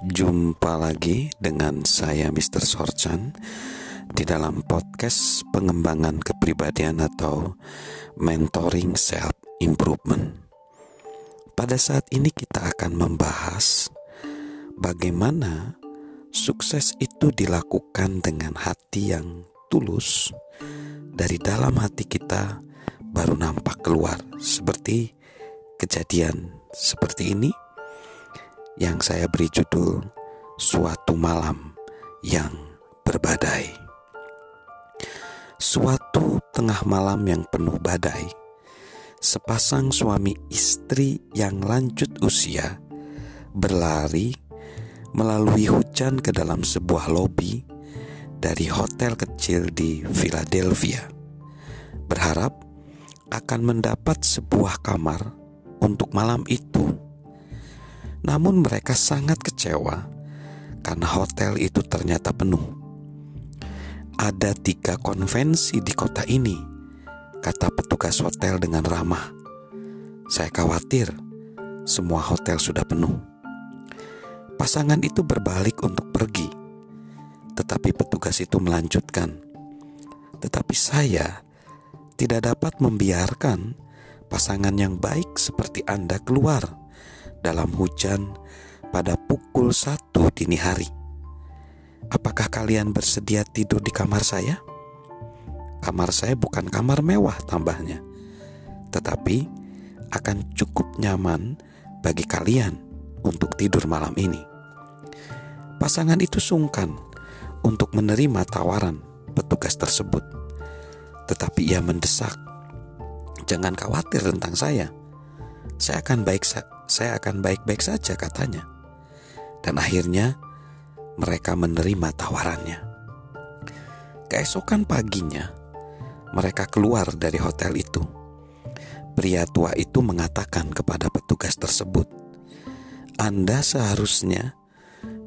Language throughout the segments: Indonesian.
Jumpa lagi dengan saya Mr. Sorchan di dalam podcast pengembangan kepribadian atau mentoring self improvement. Pada saat ini kita akan membahas bagaimana sukses itu dilakukan dengan hati yang tulus dari dalam hati kita baru nampak keluar seperti kejadian seperti ini yang saya beri judul Suatu Malam yang Berbadai. Suatu tengah malam yang penuh badai, sepasang suami istri yang lanjut usia berlari melalui hujan ke dalam sebuah lobi dari hotel kecil di Philadelphia, berharap akan mendapat sebuah kamar untuk malam itu namun mereka sangat kecewa karena hotel itu ternyata penuh. Ada tiga konvensi di kota ini, kata petugas hotel dengan ramah. Saya khawatir semua hotel sudah penuh. Pasangan itu berbalik untuk pergi, tetapi petugas itu melanjutkan. Tetapi saya tidak dapat membiarkan pasangan yang baik seperti Anda keluar dalam hujan pada pukul satu dini hari. Apakah kalian bersedia tidur di kamar saya? Kamar saya bukan kamar mewah tambahnya, tetapi akan cukup nyaman bagi kalian untuk tidur malam ini. Pasangan itu sungkan untuk menerima tawaran petugas tersebut, tetapi ia mendesak, "Jangan khawatir tentang saya. Saya akan baik saya akan baik-baik saja katanya. Dan akhirnya mereka menerima tawarannya. Keesokan paginya, mereka keluar dari hotel itu. Pria tua itu mengatakan kepada petugas tersebut, "Anda seharusnya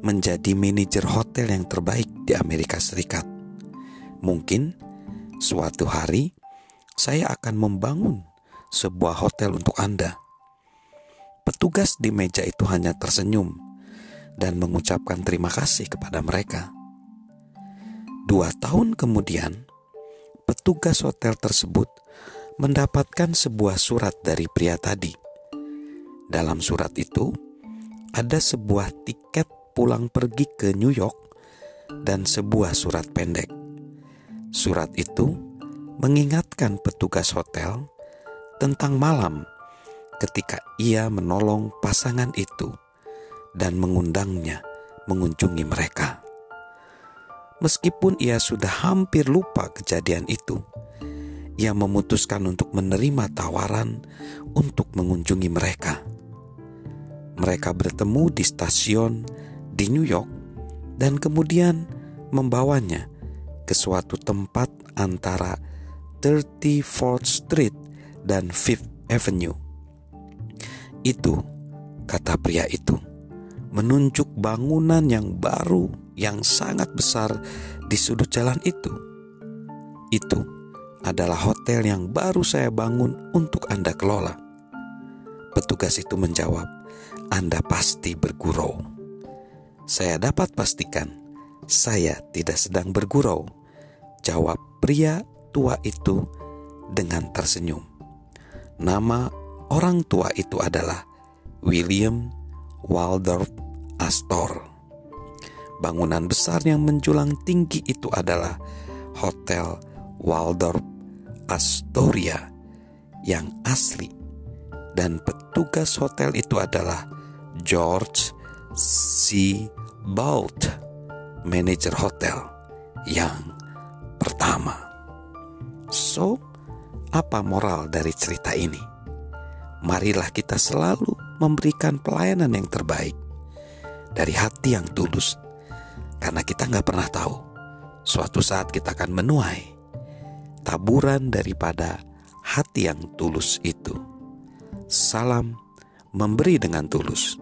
menjadi manajer hotel yang terbaik di Amerika Serikat. Mungkin suatu hari saya akan membangun sebuah hotel untuk Anda." Petugas di meja itu hanya tersenyum dan mengucapkan terima kasih kepada mereka. Dua tahun kemudian, petugas hotel tersebut mendapatkan sebuah surat dari pria tadi. Dalam surat itu, ada sebuah tiket pulang pergi ke New York dan sebuah surat pendek. Surat itu mengingatkan petugas hotel tentang malam ketika ia menolong pasangan itu dan mengundangnya mengunjungi mereka. Meskipun ia sudah hampir lupa kejadian itu, ia memutuskan untuk menerima tawaran untuk mengunjungi mereka. Mereka bertemu di stasiun di New York dan kemudian membawanya ke suatu tempat antara 34th Street dan Fifth Avenue itu, kata pria itu, menunjuk bangunan yang baru yang sangat besar di sudut jalan itu. Itu adalah hotel yang baru saya bangun untuk Anda kelola. Petugas itu menjawab, "Anda pasti bergurau." Saya dapat pastikan, saya tidak sedang bergurau. Jawab pria tua itu dengan tersenyum. Nama Orang tua itu adalah William Waldorf Astor. Bangunan besar yang menjulang tinggi itu adalah Hotel Waldorf Astoria yang asli dan petugas hotel itu adalah George C. Bolt, manajer hotel yang pertama. So, apa moral dari cerita ini? Marilah kita selalu memberikan pelayanan yang terbaik dari hati yang tulus, karena kita nggak pernah tahu suatu saat kita akan menuai taburan daripada hati yang tulus itu. Salam memberi dengan tulus.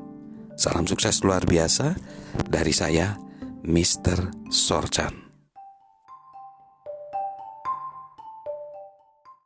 Salam sukses luar biasa dari saya, Mr. Sorchan.